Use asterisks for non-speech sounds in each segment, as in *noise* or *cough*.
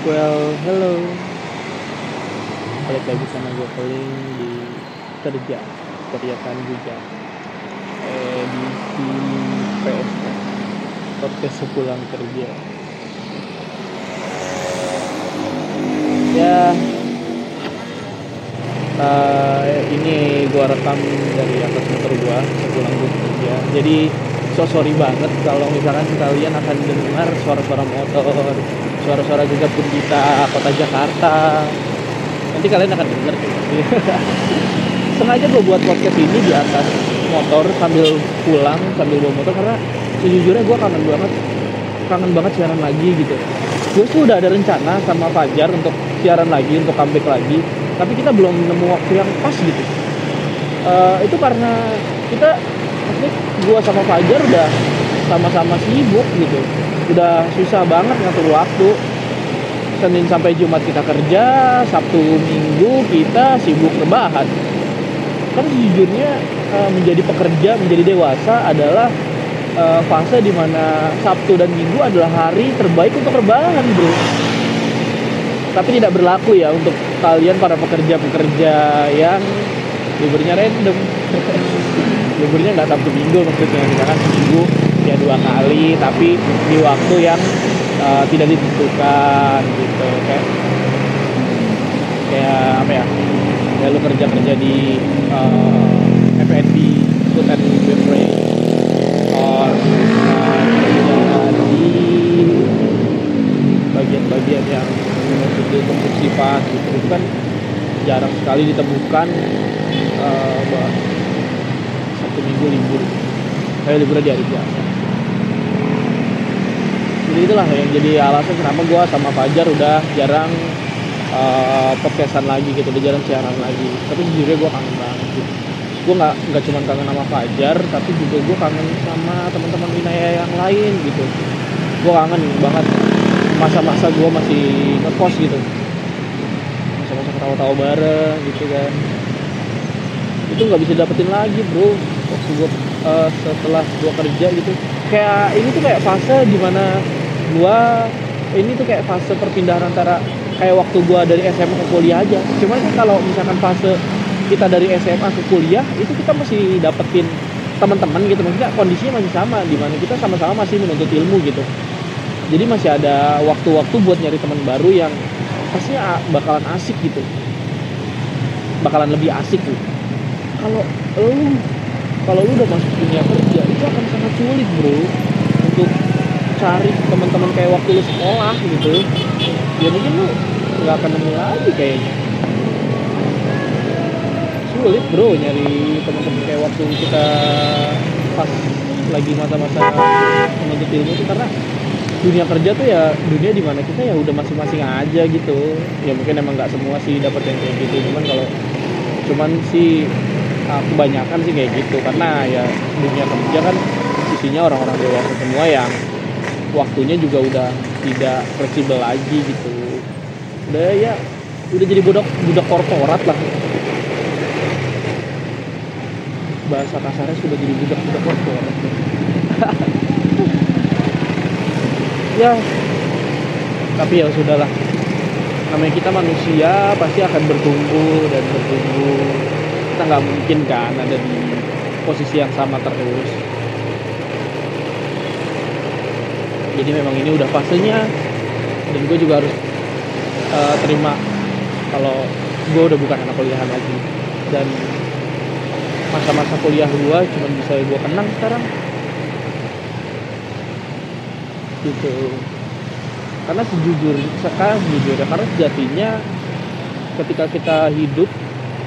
Well, hello. Balik lagi sama gue Keling di kerja, teriakan juga. Edisi PSK, podcast sepulang kerja. Ya, uh, ini gue rekam dari atas motor gue sepulang gue kerja. Jadi so sorry banget kalau misalkan kalian akan dengar suara-suara motor suara-suara pun kita kota Jakarta. Nanti kalian akan dengar *laughs* sengaja gue buat podcast ini di atas motor sambil pulang sambil bawa motor karena sejujurnya gue kangen banget kangen banget siaran lagi gitu. Gue tuh udah ada rencana sama Fajar untuk siaran lagi untuk comeback lagi tapi kita belum nemu waktu yang pas gitu. Uh, itu karena kita maksudnya gue sama Fajar udah sama-sama sibuk gitu. Udah susah banget ngatur waktu. Senin sampai Jumat kita kerja Sabtu Minggu kita sibuk rebahan. Kan sejujurnya eh, menjadi pekerja menjadi dewasa adalah eh, fase di mana Sabtu dan Minggu adalah hari terbaik untuk rebahan bro. Tapi tidak berlaku ya untuk kalian para pekerja-pekerja yang liburnya random *laughs* liburnya nggak Sabtu Minggu maksudnya misalkan seminggu ya dua kali tapi di waktu yang uh, tidak ditentukan gitu kayak kayak apa ya ya lu kerja kerja di uh, F&B food and beverage or uh, di bagian-bagian yang untuk sifat gitu itu kan jarang sekali ditemukan uh, satu minggu libur saya liburnya di hari biasa jadi itulah yang jadi alasan kenapa gue sama Fajar udah jarang uh, podcastan lagi gitu udah jarang siaran lagi. Tapi sejujurnya gue kangen banget gitu gue nggak nggak cuma kangen sama Fajar tapi juga gue kangen sama teman-teman Winaya yang lain gitu. Gue kangen banget masa-masa gue masih ngekos gitu. Masa-masa ketawa-tawa bareng gitu kan. Itu nggak bisa dapetin lagi bro waktu gue uh, setelah gue kerja gitu. Kayak ini tuh kayak fase di mana gua ini tuh kayak fase perpindahan antara kayak waktu gua dari SMA ke kuliah aja. Cuman kan kalau misalkan fase kita dari SMA ke kuliah itu kita masih dapetin teman-teman gitu. Maksudnya kondisinya masih sama di mana kita sama-sama masih menuntut ilmu gitu. Jadi masih ada waktu-waktu buat nyari teman baru yang pasti bakalan asik gitu. Bakalan lebih asik gitu. Kalau lu kalau lu udah masuk dunia kerja itu akan sangat sulit bro untuk cari teman-teman kayak waktu lu sekolah gitu. Ya mungkin lu nggak akan nemu lagi kayaknya. Sulit bro nyari teman-teman kayak waktu kita pas lagi masa-masa menuntut ilmu itu karena dunia kerja tuh ya dunia di mana kita ya udah masing-masing aja gitu. Ya mungkin emang nggak semua sih dapat yang kayak gitu cuman kalau cuman sih kebanyakan sih kayak gitu. Karena ya dunia kerja kan isinya orang-orang dewasa semua yang waktunya juga udah tidak fleksibel lagi gitu. Udah ya udah jadi budak budak korporat lah. Bahasa kasarnya sudah jadi budak budak korporat. *laughs* Ya tapi ya sudahlah. Namanya kita manusia pasti akan bertumbuh dan bertumbuh kita nggak mungkin kan ada di posisi yang sama terus. Jadi memang ini udah fasenya dan gue juga harus uh, terima kalau gue udah bukan anak kuliahan lagi. Dan masa-masa kuliah gue cuma bisa gue kenang sekarang. Gitu. Karena sejujur sekarang jujur ya karena sejatinya ketika kita hidup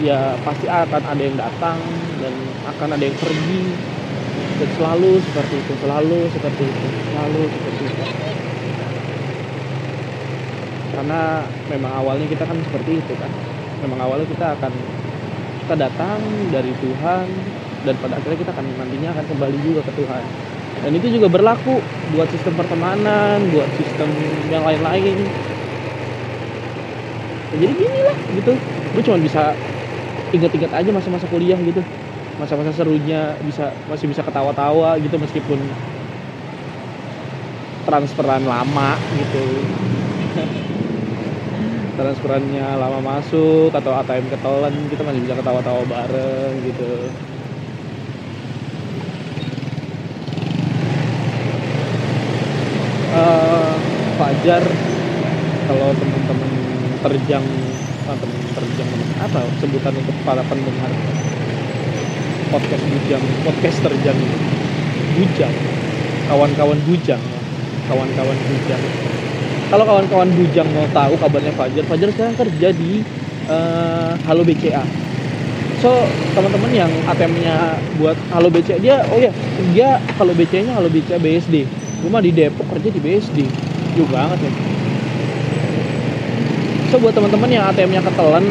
ya pasti akan ada yang datang dan akan ada yang pergi. Dan selalu seperti itu selalu seperti itu selalu seperti itu. Karena memang awalnya kita kan seperti itu kan. Memang awalnya kita akan kita datang dari Tuhan dan pada akhirnya kita akan nantinya akan kembali juga ke Tuhan. Dan itu juga berlaku buat sistem pertemanan buat sistem yang lain-lain. Ya, jadi gini lah gitu. Gue cuma bisa ingat-ingat aja masa-masa kuliah gitu. Masa-masa serunya bisa masih bisa ketawa-tawa gitu meskipun transferan lama gitu. *laughs* Transferannya lama masuk atau ATM ketelan kita masih bisa ketawa-tawa bareng gitu. Uh, Fajar kalau teman-teman terjang ah, teman terjang apa sebutan untuk para pendengar podcast bujang podcast terjang bujang. Kawan-kawan bujang kawan-kawan bujang. Kalau kawan-kawan bujang mau tahu kabarnya Fajar Fajar sekarang kerja di uh, Halo BCA so teman-teman yang ATM-nya buat Halo BCA dia oh ya dia Halo BCA-nya Halo BCA BSD gue di Depok kerja di BSD juga banget ya so buat teman-teman yang ATM-nya ketelan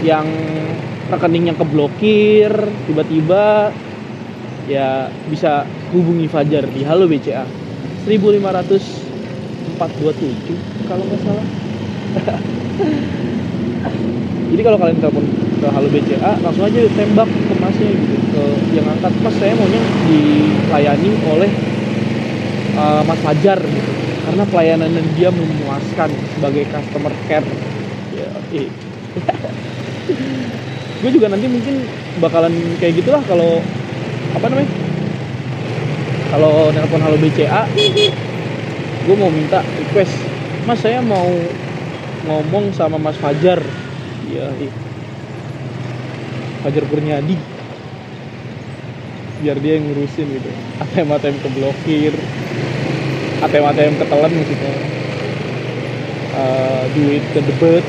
yang rekeningnya keblokir tiba-tiba ya bisa hubungi Fajar di Halo BCA 1547 kalau nggak salah. *laughs* Jadi kalau kalian telepon ke Halo BCA langsung aja tembak ke masnya gitu ke yang angkat. Mas saya maunya dilayani oleh uh, Mas Fajar gitu. Karena pelayanan dia memuaskan sebagai customer care ya eh. gue juga nanti mungkin bakalan kayak gitulah kalau apa namanya kalau nelpon halo BCA gue mau minta request. Mas saya mau ngomong sama Mas Fajar. Ya Fajar Kurniadi. Biar dia yang ngurusin gitu. ATM ATM keblokir. ATM ATM ketelan maksudnya. Uh, duit ke debet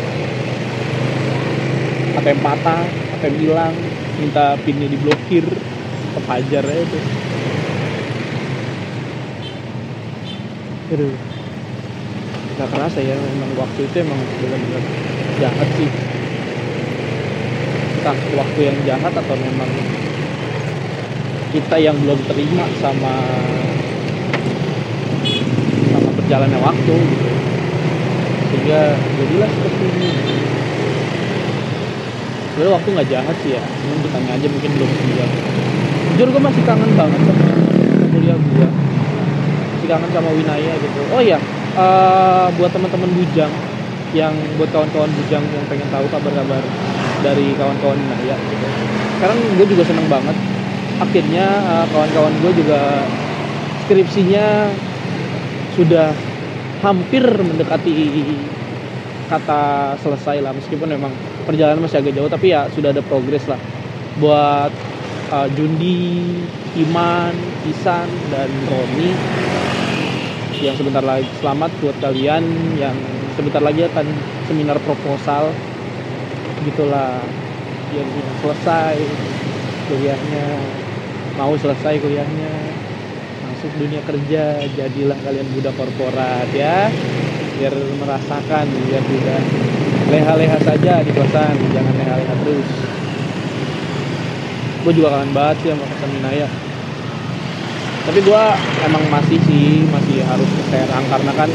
ATM patah ATM hilang minta pinnya diblokir kepajar aja tuh aduh. Nggak kerasa ya memang waktu itu emang benar-benar jahat sih. Entah waktu yang jahat atau memang kita yang belum terima sama sama berjalannya waktu gitu. Sehingga jadilah seperti ini sebenarnya waktu nggak jahat sih ya. Cuma ditanya aja mungkin belum siap jujur gue masih kangen banget sama kuliah gue masih kangen sama Winaya gitu. Oh iya uh, buat teman-teman bujang yang buat kawan-kawan bujang yang pengen tahu kabar-kabar dari kawan-kawan Winaya gitu. Sekarang gue juga seneng banget. Akhirnya uh, kawan-kawan gue juga skripsinya sudah hampir mendekati kata selesai lah. Meskipun memang perjalanan masih agak jauh tapi ya sudah ada progres lah. Buat uh, Jundi, Iman, Isan dan Roni yang sebentar lagi selamat buat kalian yang sebentar lagi akan seminar proposal. Gitulah yang, selesai kuliahnya. Mau selesai kuliahnya masuk dunia kerja jadilah kalian budak korporat ya. Biar merasakan biar tidak leha-leha saja di kosan jangan leha-leha terus. Gue juga kangen banget sih sama kosan Minaya. Tapi gue emang masih sih masih harus ke Serang karena kan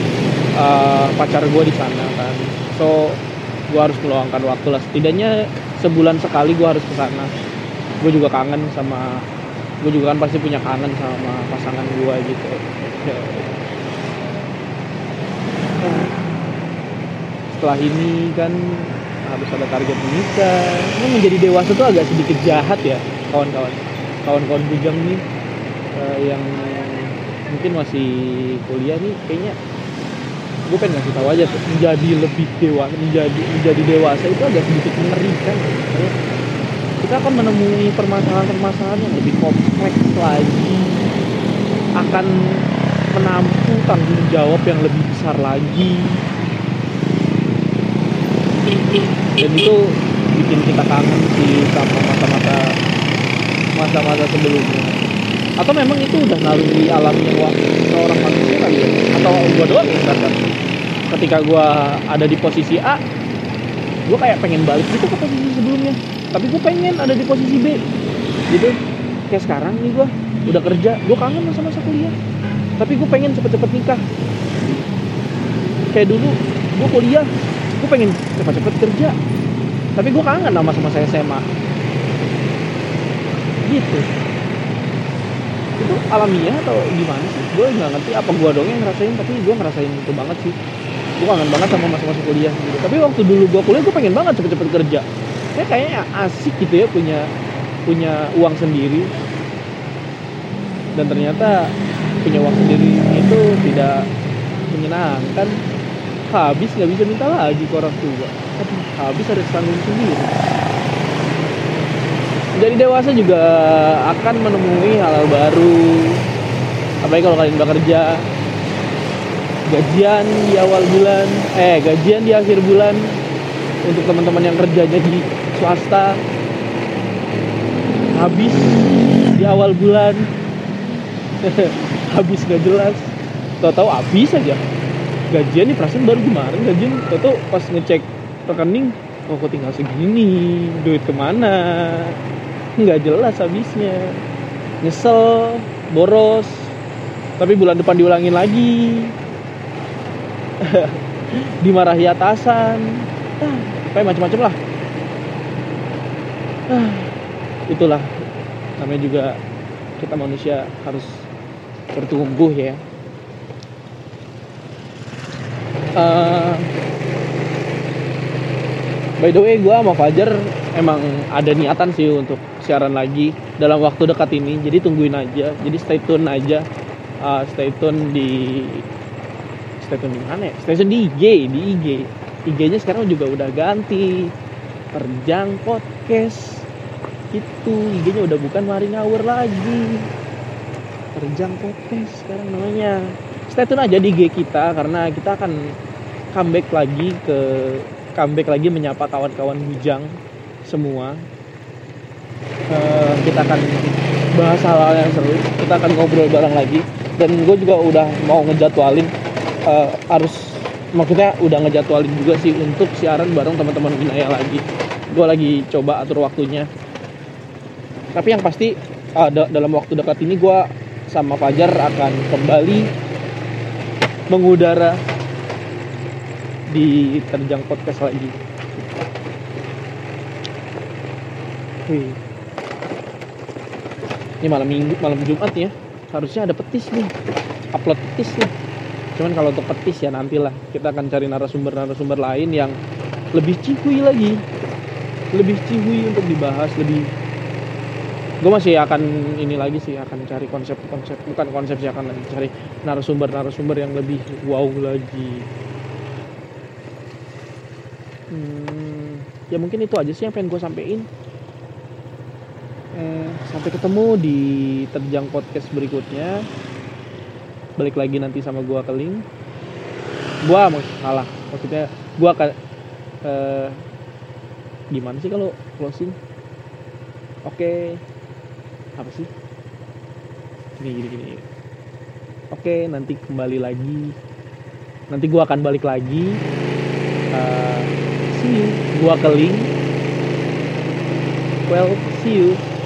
uh, pacar gue di sana kan. So gue harus meluangkan waktu lah. Setidaknya sebulan sekali gue harus ke sana. Gue juga kangen sama gue juga kan pasti punya kangen sama pasangan gue gitu setelah ini kan harus ada target menikah. Ini menjadi dewasa tuh agak sedikit jahat ya kawan-kawan. Kawan-kawan bujang nih uh, yang mungkin masih kuliah nih kayaknya gue pengen ngasih tahu aja tuh menjadi lebih dewasa menjadi menjadi dewasa itu agak sedikit mengerikan kita akan menemui permasalahan-permasalahan yang lebih kompleks lagi akan menampung tanggung jawab yang lebih besar lagi dan itu bikin kita kangen sih sama masa-masa masa-masa sebelumnya. Atau memang itu udah naluri alamnya seorang manusia kali ya? Atau gua doang yang ketika gua ada di posisi A gua kayak pengen balik. Gitu ke posisi sebelumnya tapi gua pengen ada di posisi B. Gitu. Kayak sekarang nih gua udah kerja gua kangen masa-masa kuliah. Tapi gue pengen cepet-cepet nikah. Kayak dulu gue kuliah gue pengen cepet-cepet kerja. Tapi gue kangen sama masa-masa SMA gitu. Itu alamiah atau gimana sih? Gue nggak ngerti apa gue dong yang ngerasain tapi gue ngerasain itu banget sih. Gue kangen banget sama masa-masa kuliah gitu. Tapi waktu dulu gue kuliah gue pengen banget cepet-cepet kerja. Kayak kayaknya asik gitu ya punya punya uang sendiri. Dan ternyata punya uang sendiri itu tidak menyenangkan habis nggak bisa minta lagi ke orang tua. Habis harus tanggung sendiri. Jadi dewasa juga akan menemui hal-hal baru. Apalagi kalau kalian bekerja. Gajian di awal bulan. Eh gajian di akhir bulan. Untuk teman-teman yang kerjanya di swasta. Habis di awal bulan. *laughs* Habis gak jelas. Tahu-tahu habis aja gajian nih perasaan baru kemarin. Gajian tahu-tahu pas ngecek rekening oh kok tinggal segini? Duit ke mana? Nggak jelas habisnya. Nyesel boros. Tapi bulan depan diulangin lagi. *laughs* Dimarahi atasan. Ah, kayak macam-macam lah. Ah, itulah. Namanya juga kita manusia harus bertumbuh ya uh, by the way gue sama Fajar emang ada niatan sih untuk siaran lagi dalam waktu dekat ini. Jadi tungguin aja. Jadi stay tune aja. Uh, stay tune di stay tune di mana ya? Stay tune di IG di IG IG-nya sekarang juga udah ganti. Terjang podcast. Itu IG-nya udah bukan Mari Ngawur lagi. Terjang podcast sekarang namanya. Stay tune aja di IG kita karena kita akan comeback lagi ke comeback lagi menyapa kawan-kawan bujang semua. Uh, kita akan bahas hal-hal yang seru kita akan ngobrol bareng lagi. Dan gue juga udah mau ngejadwalin uh, harus maksudnya udah ngejadwalin juga sih untuk siaran bareng teman-teman Binaya lagi. Gue lagi coba atur waktunya. Tapi yang pasti uh, dalam waktu dekat ini gue sama Fajar akan kembali mengudara di terjang podcast lagi. Ini malam minggu malam Jumat ya. Harusnya ada petis nih. Upload petis nih. Cuman kalau untuk petis ya nantilah. Kita akan cari narasumber-narasumber lain yang lebih cihui lagi. Lebih cihui untuk dibahas lebih gue masih akan ini lagi sih akan cari konsep-konsep bukan konsep sih akan cari narasumber-narasumber yang lebih wow lagi hmm, ya mungkin itu aja sih yang pengen gue sampein. Eh, sampai ketemu di terjang podcast berikutnya. Balik lagi nanti sama gua keling gua mau salah. Maksudnya gua akan eh, gimana sih kalau closing? Oke. Okay. apa sih? Gini gini gini oke nanti kembali lagi. Nanti gua akan balik lagi. Uh, see you gua keling. Well see you